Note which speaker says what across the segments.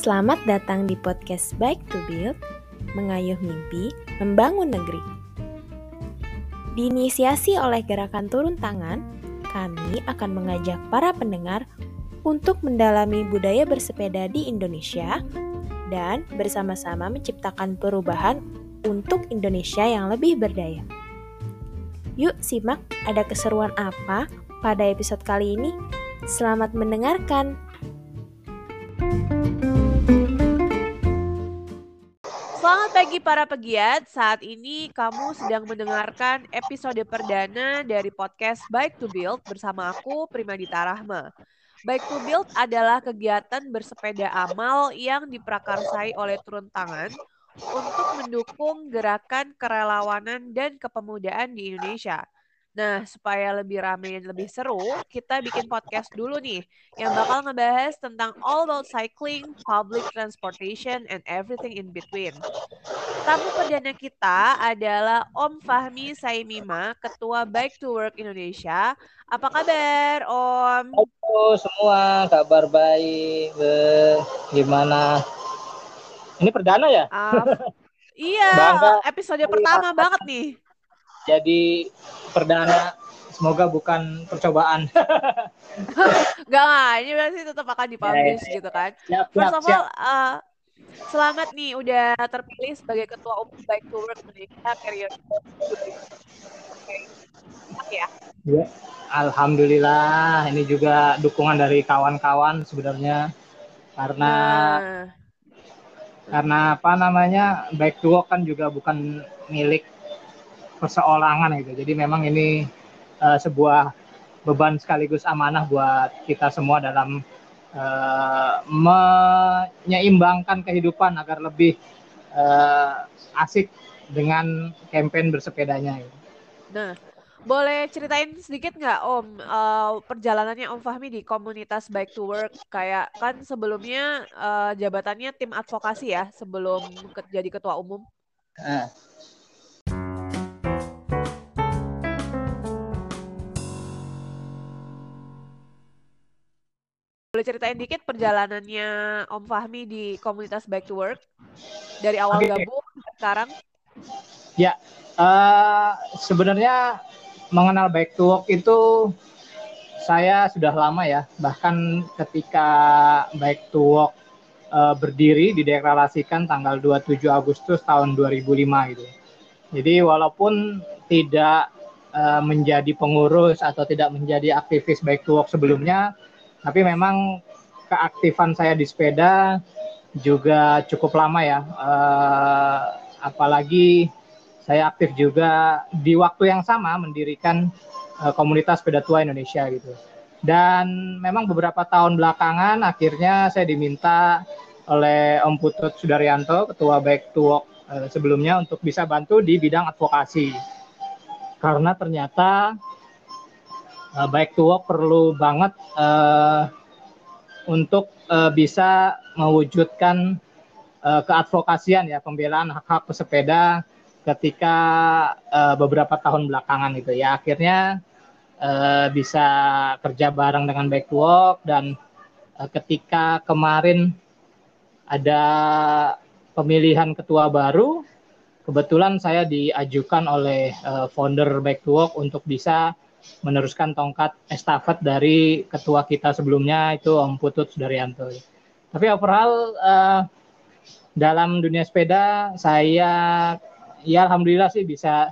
Speaker 1: Selamat datang di podcast Bike to Build, mengayuh mimpi, membangun negeri. Diinisiasi oleh gerakan turun tangan, kami akan mengajak para pendengar untuk mendalami budaya bersepeda di Indonesia dan bersama-sama menciptakan perubahan untuk Indonesia yang lebih berdaya. Yuk simak ada keseruan apa pada episode kali ini. Selamat mendengarkan.
Speaker 2: Selamat pagi para pegiat. Saat ini kamu sedang mendengarkan episode perdana dari podcast Bike to Build bersama aku Primadita Rahma. Bike to Build adalah kegiatan bersepeda amal yang diprakarsai oleh turun tangan untuk mendukung gerakan kerelawanan dan kepemudaan di Indonesia. Nah, supaya lebih ramai dan lebih seru, kita bikin podcast dulu nih yang bakal ngebahas tentang all about cycling, public transportation, and everything in between. Tamu perdana kita adalah Om Fahmi Saimima, Ketua Bike to Work Indonesia. Apa kabar, Om?
Speaker 3: Halo semua, kabar baik. Gimana? Ini perdana ya?
Speaker 2: Uh, iya, Bangga. episode pertama banget nih
Speaker 3: jadi perdana semoga bukan percobaan.
Speaker 2: Enggak lah, ini pasti tetap akan dipublish ya, ya. gitu kan. Siap, First of all, uh, selamat nih udah terpilih sebagai ketua umum Bike to Work Indonesia periode
Speaker 3: ya. ya. Alhamdulillah, ini juga dukungan dari kawan-kawan sebenarnya karena nah. karena apa namanya Bike to Work kan juga bukan milik perseorangan gitu. Jadi memang ini uh, sebuah beban sekaligus amanah buat kita semua dalam uh, menyeimbangkan kehidupan agar lebih uh, asik dengan campaign bersepedanya. Gitu.
Speaker 2: Nah, boleh ceritain sedikit nggak Om uh, perjalanannya Om Fahmi di komunitas Bike to Work kayak kan sebelumnya uh, jabatannya tim advokasi ya sebelum ke jadi ketua umum. Uh, Boleh ceritain dikit perjalanannya Om Fahmi di komunitas Back to Work dari awal okay. gabung sekarang?
Speaker 3: Ya, uh, sebenarnya mengenal Back to Work itu saya sudah lama ya. Bahkan ketika Back to Work uh, berdiri dideklarasikan tanggal 27 Agustus tahun 2005 gitu. Jadi walaupun tidak uh, menjadi pengurus atau tidak menjadi aktivis Back to Work sebelumnya, tapi memang keaktifan saya di sepeda juga cukup lama ya. Uh, apalagi saya aktif juga di waktu yang sama mendirikan uh, komunitas sepeda tua Indonesia gitu. Dan memang beberapa tahun belakangan akhirnya saya diminta oleh Om Putut Sudaryanto, Ketua Baik to Walk uh, sebelumnya untuk bisa bantu di bidang advokasi. Karena ternyata uh, baik to work perlu banget uh, untuk uh, bisa mewujudkan uh, keadvokasian ya pembelaan hak-hak pesepeda ketika uh, beberapa tahun belakangan itu ya. Akhirnya uh, bisa kerja bareng dengan baik to work dan uh, ketika kemarin ada pemilihan ketua baru kebetulan saya diajukan oleh uh, founder back to work untuk bisa meneruskan tongkat estafet dari ketua kita sebelumnya itu Om Putut Sudaryanto. Tapi overall uh, dalam dunia sepeda saya ya alhamdulillah sih bisa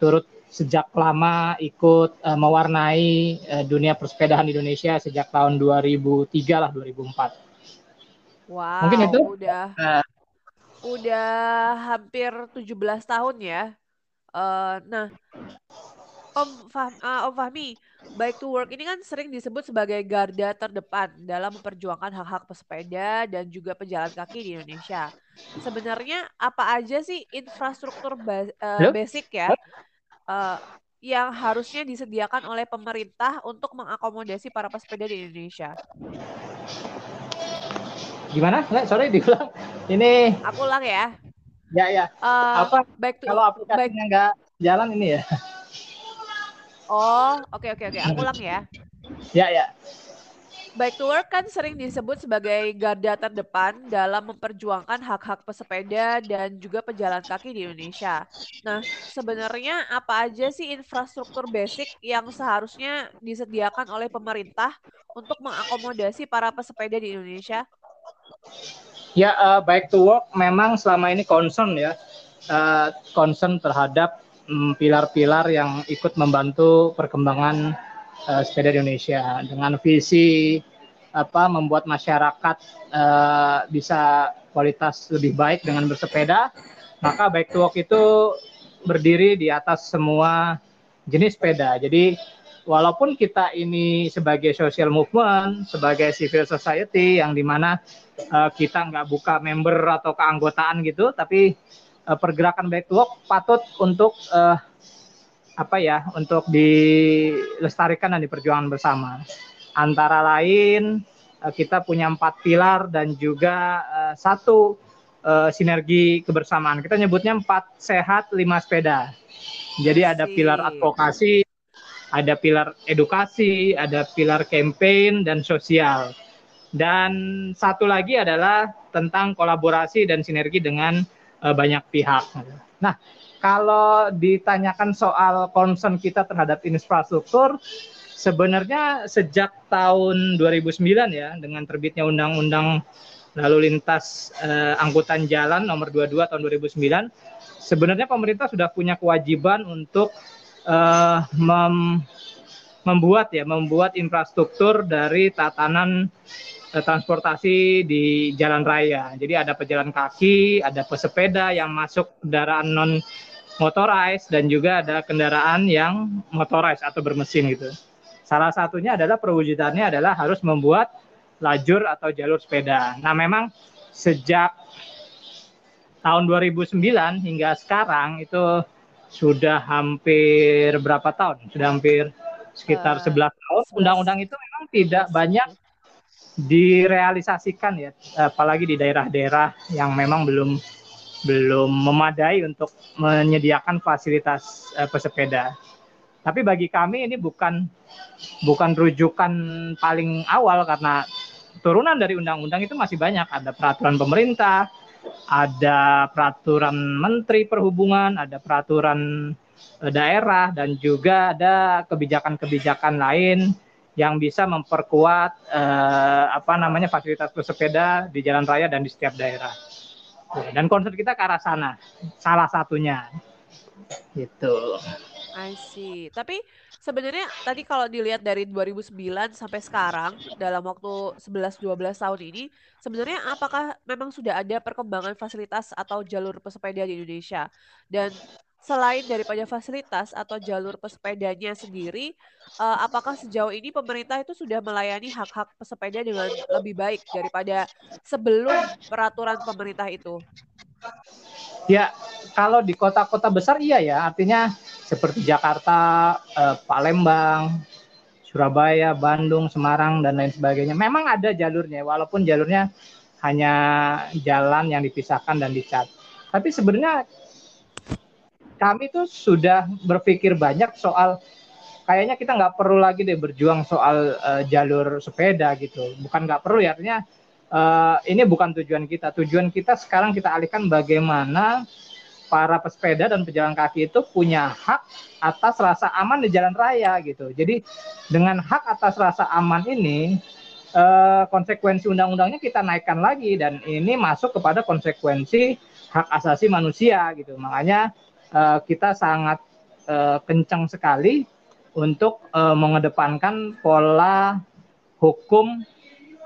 Speaker 3: turut sejak lama ikut uh, mewarnai uh, dunia persepedahan Indonesia sejak tahun 2003 lah 2004.
Speaker 2: Wow, Mungkin itu udah uh, udah hampir 17 tahun ya. Uh, nah, Om, Fah uh, Om Fahmi, Bike to Work ini kan sering disebut sebagai garda terdepan dalam memperjuangkan hak-hak pesepeda dan juga pejalan kaki di Indonesia. Sebenarnya apa aja sih infrastruktur ba uh, basic ya uh, yang harusnya disediakan oleh pemerintah untuk mengakomodasi para pesepeda di Indonesia?
Speaker 3: Gimana? Nggak, sorry diulang. Ini.
Speaker 2: Aku ulang ya.
Speaker 3: Ya ya. Uh, apa? Back to, kalau aplikasinya nggak jalan ini ya?
Speaker 2: Oh, oke okay, oke okay, oke. Okay. Aku ulang ya.
Speaker 3: Ya ya.
Speaker 2: Bike to Work kan sering disebut sebagai garda terdepan dalam memperjuangkan hak-hak pesepeda dan juga pejalan kaki di Indonesia. Nah, sebenarnya apa aja sih infrastruktur basic yang seharusnya disediakan oleh pemerintah untuk mengakomodasi para pesepeda di Indonesia?
Speaker 3: Ya, uh, Bike to Work memang selama ini concern ya, uh, concern terhadap pilar-pilar um, yang ikut membantu perkembangan uh, sepeda di Indonesia dengan visi apa membuat masyarakat uh, bisa kualitas lebih baik dengan bersepeda maka bike to walk itu berdiri di atas semua jenis sepeda. Jadi walaupun kita ini sebagai social movement sebagai civil society yang di mana uh, kita nggak buka member atau keanggotaan gitu tapi uh, pergerakan bike to walk patut untuk uh, apa ya untuk dilestarikan dan diperjuangkan bersama. Antara lain eh, kita punya empat pilar dan juga uh, satu uh, sinergi kebersamaan. Kita nyebutnya empat sehat lima sepeda. Jadi ada pilar advokasi, ada pilar edukasi, ada pilar campaign dan sosial. Dan satu lagi adalah tentang kolaborasi dan sinergi dengan uh, banyak pihak. Nah, kalau ditanyakan soal concern kita terhadap infrastruktur, sebenarnya sejak tahun 2009 ya, dengan terbitnya Undang-Undang Lalu Lintas eh, Angkutan Jalan Nomor 22 tahun 2009, sebenarnya pemerintah sudah punya kewajiban untuk eh, mem membuat ya, membuat infrastruktur dari tatanan eh, transportasi di jalan raya. Jadi ada pejalan kaki, ada pesepeda yang masuk kendaraan non motorized dan juga ada kendaraan yang motorized atau bermesin gitu. Salah satunya adalah perwujudannya adalah harus membuat lajur atau jalur sepeda. Nah, memang sejak tahun 2009 hingga sekarang itu sudah hampir berapa tahun? Sudah hampir sekitar uh, 11 tahun. Undang-undang itu memang tidak banyak direalisasikan ya, apalagi di daerah-daerah yang memang belum belum memadai untuk menyediakan fasilitas uh, pesepeda. Tapi bagi kami ini bukan bukan rujukan paling awal karena turunan dari undang-undang itu masih banyak. Ada peraturan pemerintah, ada peraturan menteri perhubungan, ada peraturan daerah dan juga ada kebijakan-kebijakan lain yang bisa memperkuat uh, apa namanya fasilitas pesepeda di jalan raya dan di setiap daerah. Dan concern kita ke arah sana, salah satunya. Gitu.
Speaker 2: I see. Tapi sebenarnya tadi kalau dilihat dari 2009 sampai sekarang dalam waktu 11-12 tahun ini, sebenarnya apakah memang sudah ada perkembangan fasilitas atau jalur pesepeda di Indonesia? Dan selain daripada fasilitas atau jalur pesepedanya sendiri, uh, apakah sejauh ini pemerintah itu sudah melayani hak-hak pesepeda dengan lebih baik daripada sebelum peraturan pemerintah itu?
Speaker 3: Ya, kalau di kota-kota besar iya ya, artinya seperti Jakarta, eh, Palembang, Surabaya, Bandung, Semarang dan lain sebagainya. Memang ada jalurnya, walaupun jalurnya hanya jalan yang dipisahkan dan dicat. Tapi sebenarnya kami tuh sudah berpikir banyak soal kayaknya kita nggak perlu lagi deh berjuang soal uh, jalur sepeda gitu. Bukan nggak perlu ya artinya uh, ini bukan tujuan kita. Tujuan kita sekarang kita alihkan bagaimana para pesepeda dan pejalan kaki itu punya hak atas rasa aman di jalan raya gitu. Jadi dengan hak atas rasa aman ini uh, konsekuensi undang-undangnya kita naikkan lagi dan ini masuk kepada konsekuensi hak asasi manusia gitu. Makanya uh, kita sangat uh, kencang sekali untuk uh, mengedepankan pola hukum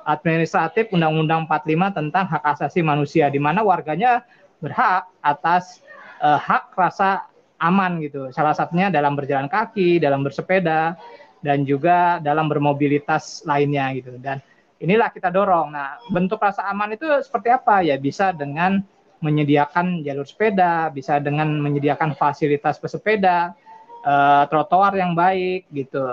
Speaker 3: administratif Undang-Undang 45 tentang hak asasi manusia di mana warganya berhak atas uh, hak rasa aman gitu. Salah satunya dalam berjalan kaki, dalam bersepeda dan juga dalam bermobilitas lainnya gitu. Dan inilah kita dorong. Nah, bentuk rasa aman itu seperti apa? Ya bisa dengan menyediakan jalur sepeda, bisa dengan menyediakan fasilitas pesepeda, uh, trotoar yang baik gitu.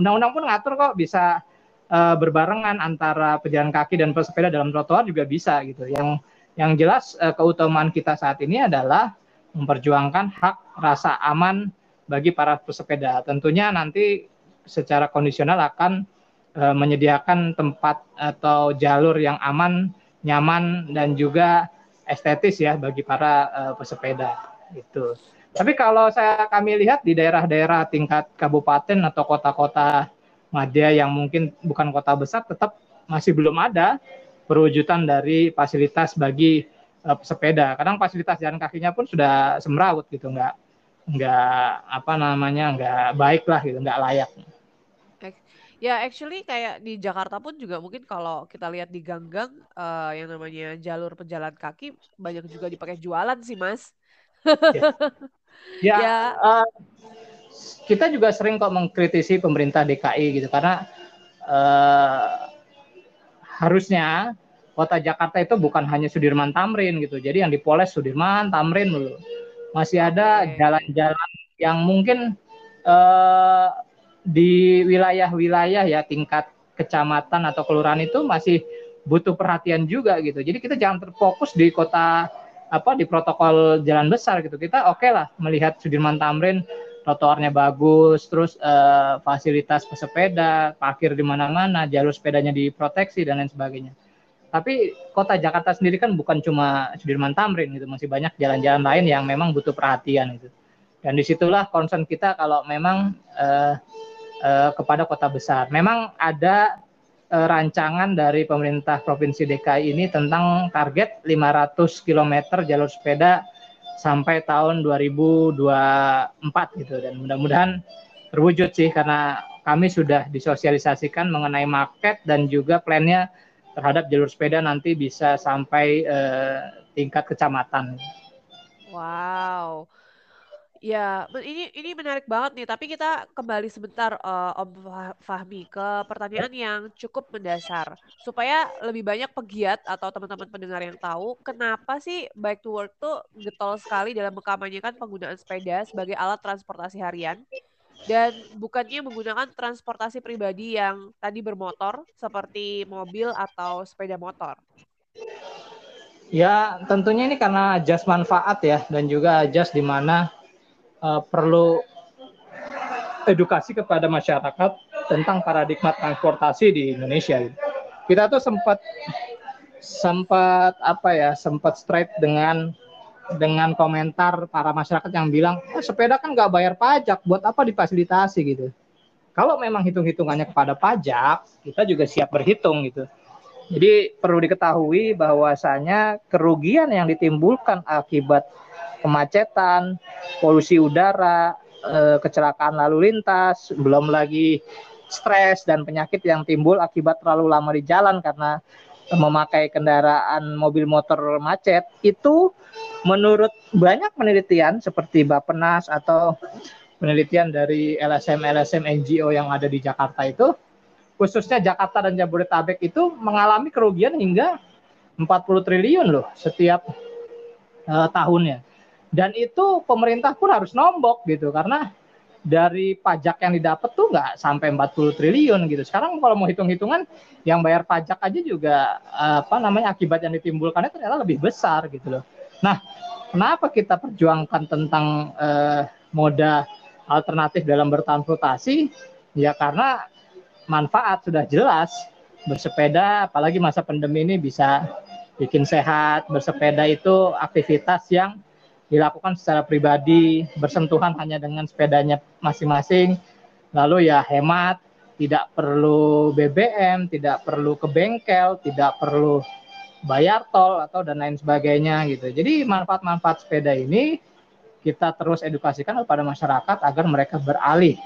Speaker 3: Undang-undang pun ngatur kok bisa uh, berbarengan antara pejalan kaki dan pesepeda dalam trotoar juga bisa gitu. Yang yang jelas uh, keutamaan kita saat ini adalah memperjuangkan hak rasa aman bagi para pesepeda. Tentunya nanti secara kondisional akan uh, menyediakan tempat atau jalur yang aman, nyaman dan juga estetis ya bagi para uh, pesepeda itu. Tapi kalau saya kami lihat di daerah-daerah tingkat kabupaten atau kota-kota madya yang mungkin bukan kota besar tetap masih belum ada perwujudan dari fasilitas bagi uh, pesepeda. Kadang fasilitas jalan kakinya pun sudah semrawut gitu, nggak nggak apa namanya nggak baik lah gitu, nggak layak.
Speaker 2: Ya, actually kayak di Jakarta pun juga mungkin kalau kita lihat di gang-gang uh, yang namanya jalur pejalan kaki banyak juga dipakai jualan sih, Mas.
Speaker 3: ya, ya. Uh, kita juga sering kok mengkritisi pemerintah DKI gitu karena uh, harusnya kota Jakarta itu bukan hanya Sudirman Tamrin gitu. Jadi yang dipoles Sudirman Tamrin dulu. Masih ada jalan-jalan yang mungkin uh, di wilayah-wilayah ya tingkat kecamatan atau kelurahan itu masih butuh perhatian juga gitu. Jadi kita jangan terfokus di kota apa di protokol jalan besar gitu. Kita oke okay lah melihat Sudirman Tamrin trotoarnya bagus, terus eh, fasilitas pesepeda, parkir di mana-mana, jalur sepedanya diproteksi dan lain sebagainya. Tapi kota Jakarta sendiri kan bukan cuma Sudirman Tamrin gitu, masih banyak jalan-jalan lain yang memang butuh perhatian itu. Dan di situlah concern kita kalau memang eh, uh, kepada kota besar. Memang ada uh, rancangan dari pemerintah Provinsi DKI ini tentang target 500 km jalur sepeda sampai tahun 2024 gitu dan mudah-mudahan terwujud sih karena kami sudah disosialisasikan mengenai market dan juga plannya terhadap jalur sepeda nanti bisa sampai uh, tingkat kecamatan.
Speaker 2: Wow. Ya, ini ini menarik banget nih. Tapi kita kembali sebentar uh, Om Fahmi ke pertanyaan yang cukup mendasar supaya lebih banyak pegiat atau teman-teman pendengar yang tahu kenapa sih Bike to Work tuh getol sekali dalam mengkampanyekan penggunaan sepeda sebagai alat transportasi harian dan bukannya menggunakan transportasi pribadi yang tadi bermotor seperti mobil atau sepeda motor.
Speaker 3: Ya, tentunya ini karena jas manfaat ya dan juga jas di mana uh, perlu edukasi kepada masyarakat tentang paradigma transportasi di Indonesia. Kita tuh sempat sempat apa ya sempat straight dengan dengan komentar para masyarakat yang bilang oh, sepeda kan nggak bayar pajak buat apa difasilitasi? gitu. Kalau memang hitung-hitungannya kepada pajak kita juga siap berhitung gitu jadi perlu diketahui bahwasanya kerugian yang ditimbulkan akibat kemacetan, polusi udara, eh, kecelakaan lalu lintas, belum lagi stres dan penyakit yang timbul akibat terlalu lama di jalan karena memakai kendaraan mobil motor macet itu menurut banyak penelitian seperti Bapenas atau penelitian dari LSM LSM NGO yang ada di Jakarta itu khususnya Jakarta dan Jabodetabek itu mengalami kerugian hingga 40 triliun loh setiap uh, tahunnya. Dan itu pemerintah pun harus nombok gitu karena dari pajak yang didapat tuh nggak sampai 40 triliun gitu. Sekarang kalau mau hitung-hitungan yang bayar pajak aja juga apa namanya akibat yang ditimbulkannya ternyata lebih besar gitu loh. Nah, kenapa kita perjuangkan tentang eh, moda alternatif dalam bertransportasi? Ya karena manfaat sudah jelas. Bersepeda apalagi masa pandemi ini bisa bikin sehat. Bersepeda itu aktivitas yang dilakukan secara pribadi, bersentuhan hanya dengan sepedanya masing-masing, lalu ya hemat, tidak perlu BBM, tidak perlu ke bengkel, tidak perlu bayar tol atau dan lain sebagainya gitu. Jadi manfaat-manfaat sepeda ini kita terus edukasikan kepada masyarakat agar mereka beralih.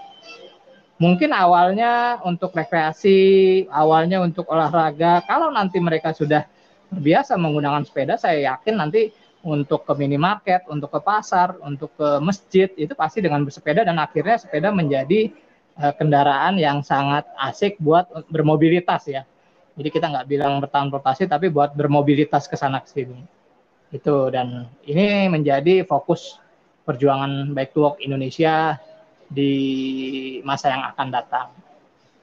Speaker 3: Mungkin awalnya untuk rekreasi, awalnya untuk olahraga. Kalau nanti mereka sudah terbiasa menggunakan sepeda, saya yakin nanti untuk ke minimarket, untuk ke pasar, untuk ke masjid itu pasti dengan bersepeda dan akhirnya sepeda menjadi uh, kendaraan yang sangat asik buat bermobilitas ya. Jadi kita nggak bilang bertransportasi tapi buat bermobilitas ke sana ke sini. Itu dan ini menjadi fokus perjuangan Bike to Walk Indonesia di masa yang akan datang.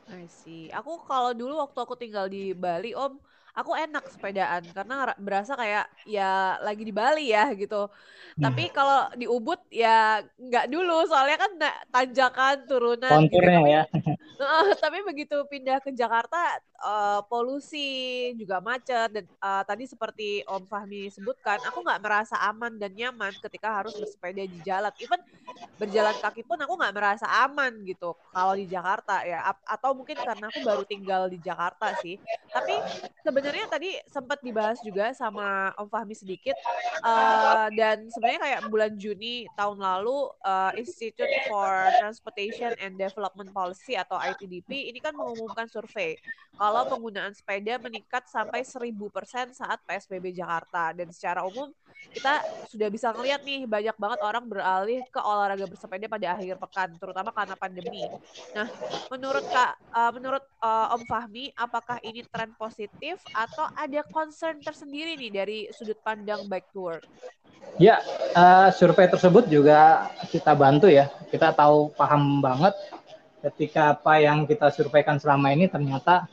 Speaker 2: I see. Aku kalau dulu waktu aku tinggal di Bali, Om, aku enak sepedaan karena berasa kayak ya lagi di Bali ya gitu. Hmm. Tapi kalau di Ubud ya nggak dulu soalnya kan tanjakan turunan.
Speaker 3: Konturnya gitu. ya.
Speaker 2: Uh, tapi begitu pindah ke Jakarta uh, polusi juga macet dan uh, tadi seperti Om Fahmi sebutkan aku nggak merasa aman dan nyaman ketika harus bersepeda di jalan. Even berjalan kaki pun aku nggak merasa aman gitu kalau di Jakarta ya atau mungkin karena aku baru tinggal di Jakarta sih. Tapi sebenarnya tadi sempat dibahas juga sama Om Fahmi sedikit uh, dan sebenarnya kayak bulan Juni tahun lalu uh, Institute for Transportation and Development Policy atau ITDP ini kan mengumumkan survei kalau penggunaan sepeda meningkat sampai 1000% saat PSBB Jakarta. Dan secara umum kita sudah bisa ngeliat nih banyak banget orang beralih ke olahraga bersepeda pada akhir pekan terutama karena pandemi. Nah, menurut Kak uh, menurut uh, Om Fahmi apakah ini tren positif atau ada concern tersendiri nih dari sudut pandang bike to?
Speaker 3: Ya, uh, survei tersebut juga kita bantu ya. Kita tahu paham banget ketika apa yang kita surveikan selama ini ternyata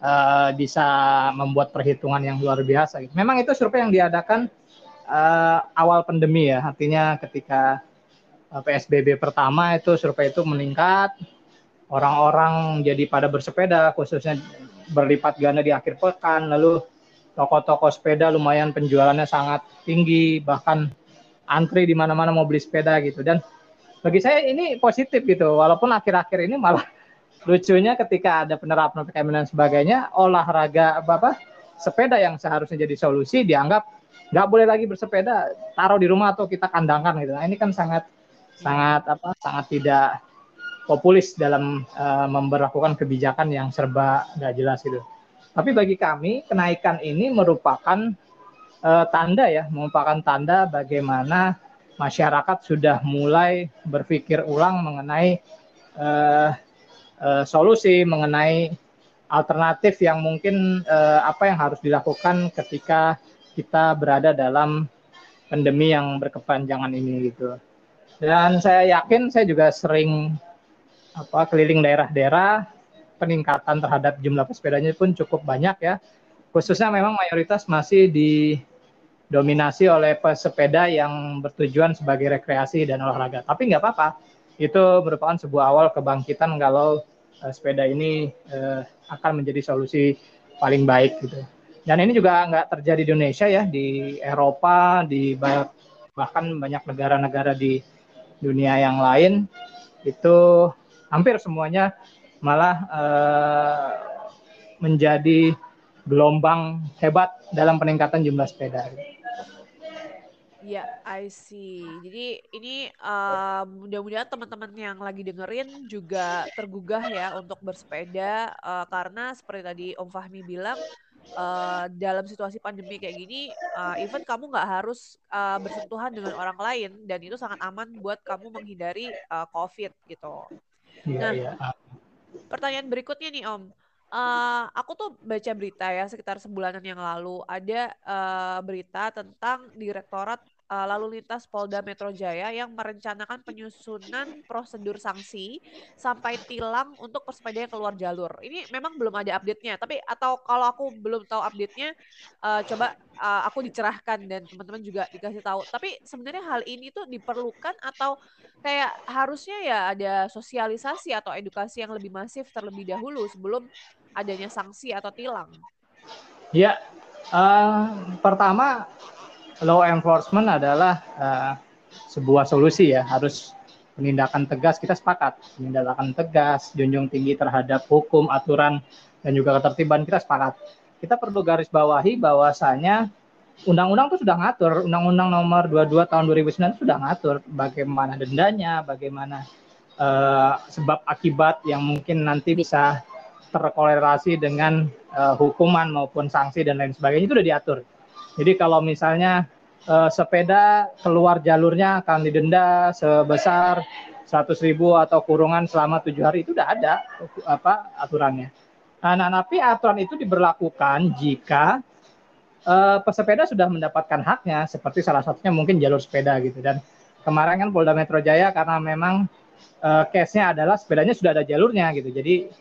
Speaker 3: uh, bisa membuat perhitungan yang luar biasa. Memang itu survei yang diadakan uh, awal pandemi ya, artinya ketika uh, PSBB pertama itu survei itu meningkat, orang-orang jadi pada bersepeda, khususnya berlipat ganda di akhir pekan, lalu toko-toko sepeda lumayan penjualannya sangat tinggi, bahkan antri di mana-mana mau beli sepeda gitu. Dan bagi saya ini positif gitu. Walaupun akhir-akhir ini malah lucunya ketika ada penerapan PPKM dan sebagainya olahraga apa, apa sepeda yang seharusnya jadi solusi dianggap nggak boleh lagi bersepeda taruh di rumah atau kita kandangkan gitu. Nah ini kan sangat sangat apa sangat tidak populis dalam uh, memperlakukan kebijakan yang serba nggak jelas itu tapi bagi kami kenaikan ini merupakan uh, tanda ya merupakan tanda bagaimana masyarakat sudah mulai berpikir ulang mengenai uh, uh, solusi, mengenai alternatif yang mungkin uh, apa yang harus dilakukan ketika kita berada dalam pandemi yang berkepanjangan ini gitu. Dan saya yakin saya juga sering apa keliling daerah-daerah peningkatan terhadap jumlah pesepedanya pun cukup banyak ya. Khususnya memang mayoritas masih di dominasi oleh pesepeda yang bertujuan sebagai rekreasi dan olahraga. Tapi nggak apa-apa, itu merupakan sebuah awal kebangkitan kalau uh, sepeda ini uh, akan menjadi solusi paling baik gitu. Dan ini juga nggak terjadi di Indonesia ya, di Eropa, di bahkan banyak negara-negara di dunia yang lain itu hampir semuanya malah uh, menjadi gelombang hebat dalam peningkatan jumlah sepeda.
Speaker 2: Ya, I see. Jadi ini uh, mudah-mudahan teman-teman yang lagi dengerin juga tergugah ya untuk bersepeda uh, karena seperti tadi Om Fahmi bilang uh, dalam situasi pandemi kayak gini, uh, even kamu nggak harus uh, bersentuhan dengan orang lain dan itu sangat aman buat kamu menghindari uh, COVID gitu.
Speaker 3: Ya, nah, ya.
Speaker 2: pertanyaan berikutnya nih Om. Uh, aku tuh baca berita ya sekitar sebulanan yang lalu ada uh, berita tentang Direktorat uh, lalu lintas Polda Metro Jaya yang merencanakan penyusunan prosedur sanksi sampai tilang untuk pesepeda yang keluar jalur. Ini memang belum ada update-nya, tapi atau kalau aku belum tahu update-nya, uh, coba uh, aku dicerahkan dan teman-teman juga dikasih tahu. Tapi sebenarnya hal ini tuh diperlukan atau kayak harusnya ya ada sosialisasi atau edukasi yang lebih masif terlebih dahulu sebelum adanya sanksi atau tilang.
Speaker 3: Ya, uh, pertama law enforcement adalah uh, sebuah solusi ya. Harus penindakan tegas kita sepakat. Penindakan tegas junjung tinggi terhadap hukum aturan dan juga ketertiban kita sepakat. Kita perlu garis bawahi bahwasanya undang-undang itu sudah ngatur. Undang-undang nomor 22 tahun 2009 sudah ngatur bagaimana dendanya bagaimana uh, sebab akibat yang mungkin nanti bisa terkolerasi dengan uh, hukuman maupun sanksi dan lain sebagainya. Itu sudah diatur jadi kalau misalnya uh, sepeda keluar jalurnya akan didenda sebesar 100 ribu atau kurungan selama tujuh hari itu sudah ada apa aturannya. Nah, nah, tapi aturan itu diberlakukan jika uh, pesepeda sudah mendapatkan haknya, seperti salah satunya mungkin jalur sepeda gitu. Dan kemarin kan Polda Metro Jaya karena memang uh, case-nya adalah sepedanya sudah ada jalurnya gitu. Jadi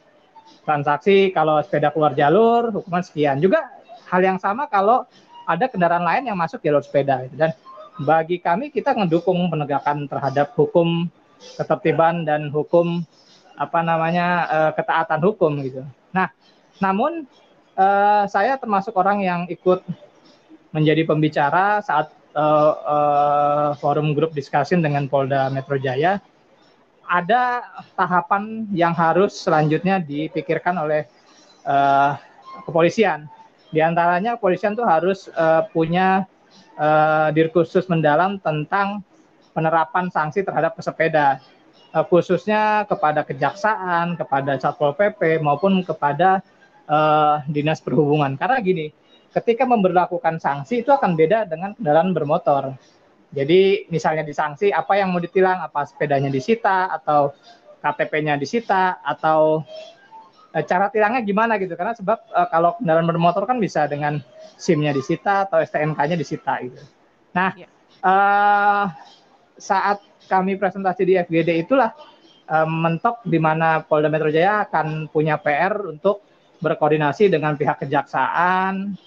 Speaker 3: transaksi kalau sepeda keluar jalur hukuman sekian. Juga hal yang sama kalau ada kendaraan lain yang masuk jalur sepeda gitu. dan bagi kami kita mendukung penegakan terhadap hukum ketertiban dan hukum apa namanya uh, ketaatan hukum gitu. Nah, namun uh, saya termasuk orang yang ikut menjadi pembicara saat uh, uh, forum grup discussion dengan Polda Metro Jaya. Ada tahapan yang harus selanjutnya dipikirkan oleh uh, kepolisian. Di antaranya kepolisian tuh harus uh, punya uh, dirkursus mendalam tentang penerapan sanksi terhadap pesepeda uh, khususnya kepada kejaksaan, kepada satpol pp maupun kepada uh, dinas perhubungan. Karena gini, ketika memperlakukan sanksi itu akan beda dengan kendaraan bermotor. Jadi misalnya disanksi apa yang mau ditilang, apa sepedanya disita atau KTP-nya disita atau cara tilangnya gimana gitu. Karena sebab uh, kalau kendaraan bermotor kan bisa dengan SIM-nya disita atau STNK-nya disita gitu. Nah, ya. uh, saat kami presentasi di FGD itulah um, mentok di mana Polda Metro Jaya akan punya PR untuk berkoordinasi dengan pihak kejaksaan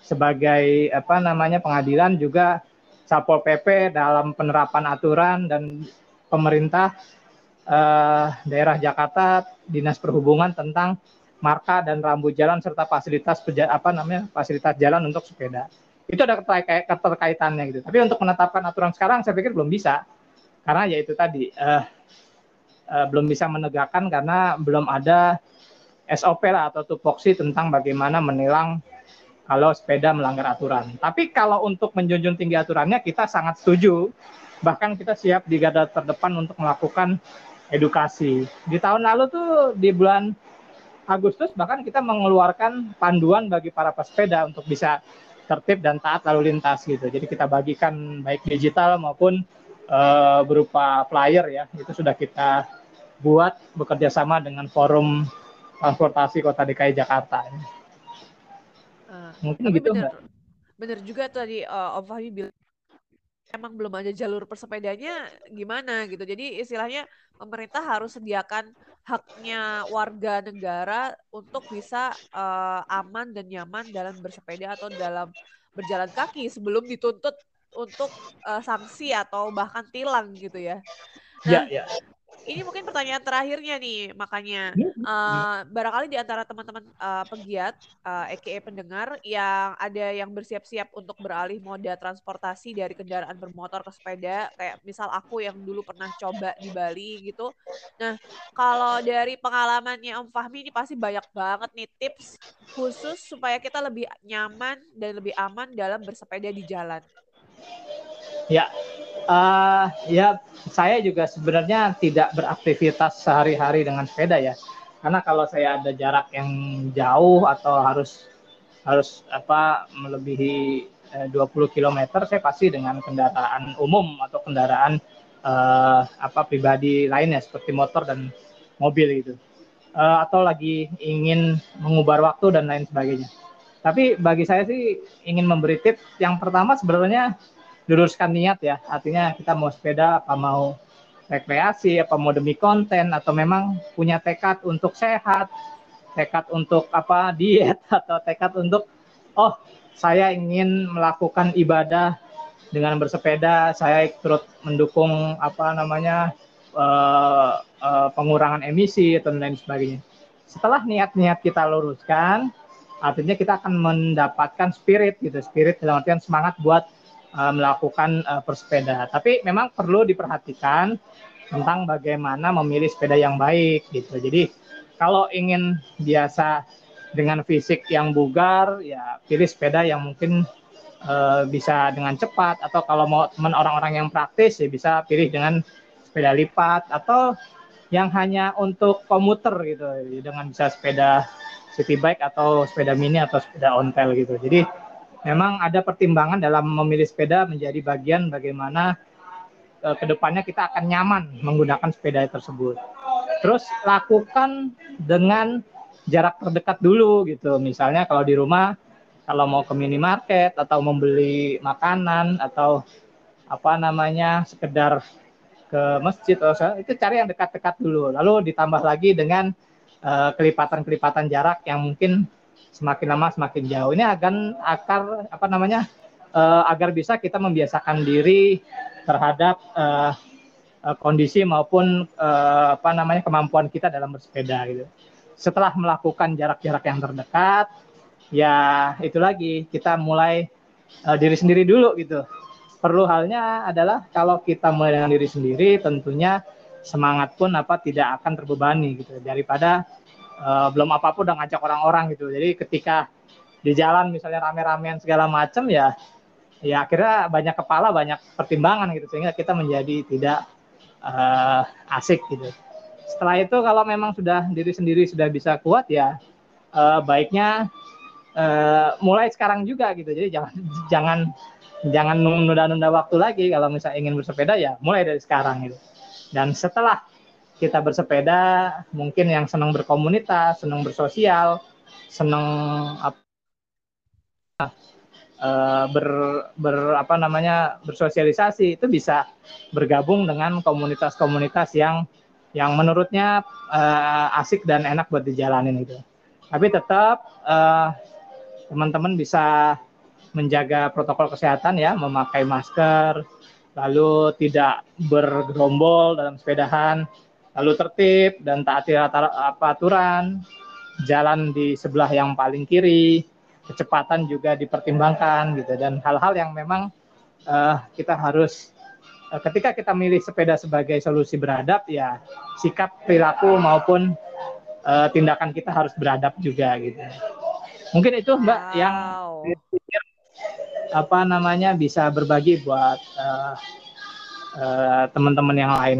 Speaker 3: sebagai apa namanya pengadilan juga Satpol PP dalam penerapan aturan dan pemerintah uh, daerah Jakarta Dinas Perhubungan tentang marka dan rambu jalan serta fasilitas apa namanya fasilitas jalan untuk sepeda itu ada keterkaitannya gitu tapi untuk menetapkan aturan sekarang saya pikir belum bisa karena ya itu tadi uh, uh, belum bisa menegakkan karena belum ada SOP lah atau tupoksi tentang bagaimana menilang kalau sepeda melanggar aturan. Tapi kalau untuk menjunjung tinggi aturannya kita sangat setuju. Bahkan kita siap di garda terdepan untuk melakukan edukasi. Di tahun lalu tuh di bulan Agustus bahkan kita mengeluarkan panduan bagi para pesepeda untuk bisa tertib dan taat lalu lintas gitu. Jadi kita bagikan baik digital maupun uh, berupa flyer ya itu sudah kita buat bekerja sama dengan forum transportasi kota DKI Jakarta.
Speaker 2: Uh, Mungkin gitu bener, bener juga tadi uh, Om Fahmi bilang emang belum ada jalur persepedanya gimana gitu. Jadi istilahnya pemerintah harus sediakan haknya warga negara untuk bisa uh, aman dan nyaman dalam bersepeda atau dalam berjalan kaki sebelum dituntut untuk uh, sanksi atau bahkan tilang gitu ya.
Speaker 3: Nah, ya, ya.
Speaker 2: Ini mungkin pertanyaan terakhirnya nih, makanya uh, barangkali di antara teman-teman uh, pegiat, uh, EKE pendengar, yang ada yang bersiap-siap untuk beralih moda transportasi dari kendaraan bermotor ke sepeda, kayak misal aku yang dulu pernah coba di Bali gitu. Nah, kalau dari pengalamannya Om Fahmi ini pasti banyak banget nih tips khusus supaya kita lebih nyaman dan lebih aman dalam bersepeda di jalan.
Speaker 3: Ya, uh, ya saya juga sebenarnya tidak beraktivitas sehari-hari dengan sepeda ya. Karena kalau saya ada jarak yang jauh atau harus harus apa melebihi eh, 20 km, saya pasti dengan kendaraan umum atau kendaraan uh, apa pribadi lainnya seperti motor dan mobil gitu. Uh, atau lagi ingin mengubah waktu dan lain sebagainya. Tapi bagi saya sih ingin memberi tips yang pertama sebenarnya luruskan niat ya. Artinya kita mau sepeda apa mau rekreasi apa mau demi konten atau memang punya tekad untuk sehat, tekad untuk apa diet atau tekad untuk oh saya ingin melakukan ibadah dengan bersepeda, saya turut mendukung apa namanya uh, uh, pengurangan emisi atau lain sebagainya. Setelah niat-niat kita luruskan, artinya kita akan mendapatkan spirit gitu, spirit dalam artian semangat buat uh, melakukan uh, bersepeda. Tapi memang perlu diperhatikan tentang bagaimana memilih sepeda yang baik gitu. Jadi kalau ingin biasa dengan fisik yang bugar, ya pilih sepeda yang mungkin uh, bisa dengan cepat. Atau kalau mau teman orang-orang yang praktis, ya bisa pilih dengan sepeda lipat atau yang hanya untuk komuter gitu, dengan bisa sepeda city bike atau sepeda mini atau sepeda ontel gitu. Jadi memang ada pertimbangan dalam memilih sepeda menjadi bagian bagaimana e, ke depannya kita akan nyaman menggunakan sepeda tersebut. Terus lakukan dengan jarak terdekat dulu gitu. Misalnya kalau di rumah kalau mau ke minimarket atau membeli makanan atau apa namanya sekedar ke masjid atau itu cari yang dekat-dekat dulu. Lalu ditambah lagi dengan e, kelipatan-kelipatan jarak yang mungkin semakin lama semakin jauh. Ini akan akar apa namanya uh, agar bisa kita membiasakan diri terhadap uh, kondisi maupun uh, apa namanya kemampuan kita dalam bersepeda gitu. Setelah melakukan jarak-jarak yang terdekat, ya itu lagi kita mulai uh, diri sendiri dulu gitu. Perlu halnya adalah kalau kita mulai dengan diri sendiri, tentunya semangat pun apa tidak akan terbebani gitu daripada uh, belum apa-apa udah ngajak orang-orang gitu. Jadi ketika di jalan misalnya rame-ramean segala macam ya ya akhirnya banyak kepala banyak pertimbangan gitu sehingga kita menjadi tidak uh, asik gitu. Setelah itu kalau memang sudah diri sendiri sudah bisa kuat ya uh, baiknya uh, mulai sekarang juga gitu. Jadi jangan jangan jangan nunda-nunda waktu lagi kalau misalnya ingin bersepeda ya mulai dari sekarang gitu. Dan setelah kita bersepeda, mungkin yang senang berkomunitas, senang bersosial, senang apa uh, ber, ber apa namanya bersosialisasi itu bisa bergabung dengan komunitas-komunitas yang yang menurutnya uh, asik dan enak buat dijalanin itu. Tapi tetap uh, teman-teman bisa menjaga protokol kesehatan ya, memakai masker, lalu tidak bergerombol dalam sepedahan, lalu tertib dan taati aturan, jalan di sebelah yang paling kiri, kecepatan juga dipertimbangkan gitu dan hal-hal yang memang uh, kita harus uh, ketika kita milih sepeda sebagai solusi beradab ya sikap perilaku maupun uh, tindakan kita harus beradab juga gitu. Mungkin itu Mbak wow. yang apa namanya bisa berbagi buat uh, uh, teman-teman yang lain.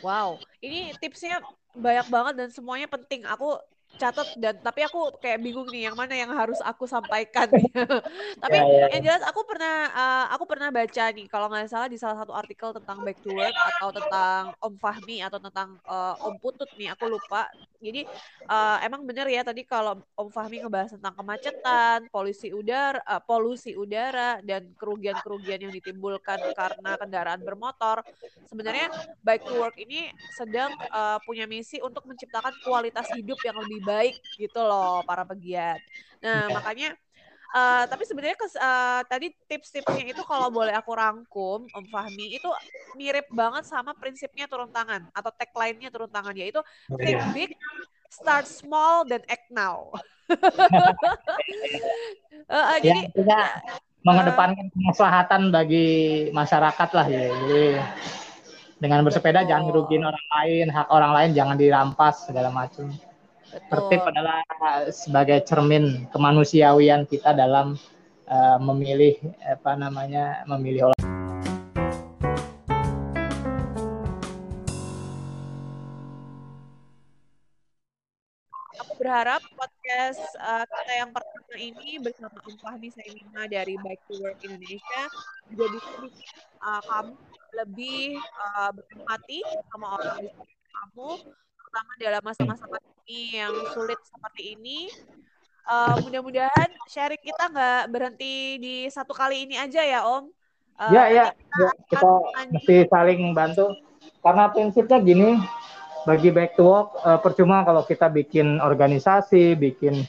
Speaker 2: Wow, ini tipsnya banyak banget dan semuanya penting. Aku catat dan tapi aku kayak bingung nih yang mana yang harus aku sampaikan tapi yeah, yeah. yang jelas aku pernah uh, aku pernah baca nih kalau nggak salah di salah satu artikel tentang back to work atau tentang Om Fahmi atau tentang uh, Om Putut nih aku lupa jadi uh, emang bener ya tadi kalau Om Fahmi ngebahas tentang kemacetan polusi udara uh, polusi udara dan kerugian-kerugian yang ditimbulkan karena kendaraan bermotor sebenarnya back to work ini sedang uh, punya misi untuk menciptakan kualitas hidup yang lebih baik gitu loh para pegiat. Nah, yeah. makanya Uh, tapi sebenarnya uh, tadi tips-tipsnya itu kalau boleh aku rangkum, Om Fahmi itu mirip banget sama prinsipnya turun tangan atau tagline-nya turun tangan yaitu oh, think yeah. big, start small dan act now.
Speaker 3: uh, uh, ya, jadi kita mengedepankan uh, kemaslahatan bagi masyarakat lah ya. Jadi dengan bersepeda betul. jangan merugikan orang lain, hak orang lain jangan dirampas segala macam. Tertib adalah sebagai cermin kemanusiawian kita dalam uh, memilih apa namanya memilih olahraga.
Speaker 2: Aku berharap podcast uh, kita yang pertama ini bersama Om Fahmi Saimina dari Bike to Work Indonesia juga bisa bikin uh, kamu lebih uh, berempati sama orang di kamu terutama dalam masa-masa pandemi yang sulit seperti ini. Uh, mudah-mudahan sharing kita nggak berhenti di satu kali ini aja ya Om.
Speaker 3: Uh, ya ya, kita, ya, kita mesti saling bantu. Karena prinsipnya gini, bagi back to work uh, percuma kalau kita bikin organisasi, bikin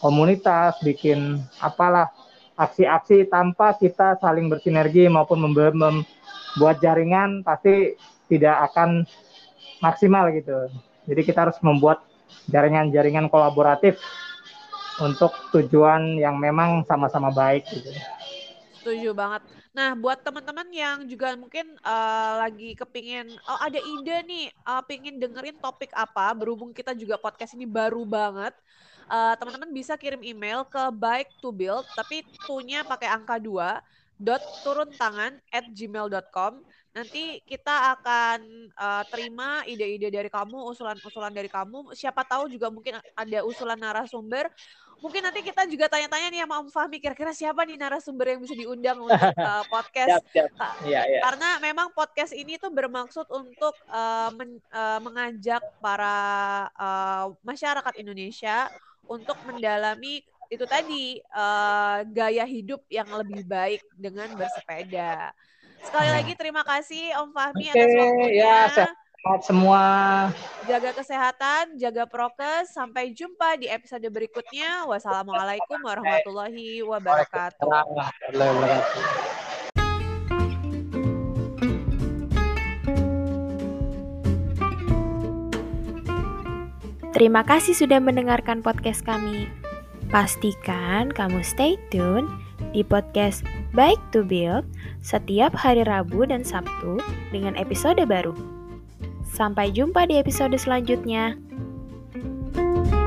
Speaker 3: komunitas, bikin apalah aksi-aksi tanpa kita saling bersinergi maupun membuat jaringan pasti tidak akan maksimal gitu. Jadi kita harus membuat jaringan-jaringan kolaboratif untuk tujuan yang memang sama-sama baik gitu.
Speaker 2: Setuju banget. Nah, buat teman-teman yang juga mungkin uh, lagi kepingin, oh ada ide nih, uh, pingin dengerin topik apa, berhubung kita juga podcast ini baru banget, uh, teman-teman bisa kirim email ke bike to build, tapi tunya pakai angka 2, dot turun tangan at gmail.com Nanti kita akan uh, terima ide-ide dari kamu, usulan-usulan dari kamu. Siapa tahu juga mungkin ada usulan narasumber. Mungkin nanti kita juga tanya-tanya nih sama Om Fahmi, kira-kira siapa nih narasumber yang bisa diundang untuk uh, podcast? siap, siap. Ya, ya. Karena memang podcast ini tuh bermaksud untuk uh, men, uh, mengajak para uh, masyarakat Indonesia untuk mendalami itu tadi uh, gaya hidup yang lebih baik dengan bersepeda. Sekali lagi terima kasih Om Fahmi okay, atas waktunya. Ya,
Speaker 3: sehat semua.
Speaker 2: Jaga kesehatan, jaga prokes. Sampai jumpa di episode berikutnya. Wassalamualaikum warahmatullahi wabarakatuh.
Speaker 3: Warahmatullahi wabarakatuh.
Speaker 1: Terima kasih sudah mendengarkan podcast kami. Pastikan kamu stay tune di podcast Bike to Build setiap hari Rabu dan Sabtu dengan episode baru. Sampai jumpa di episode selanjutnya. thank you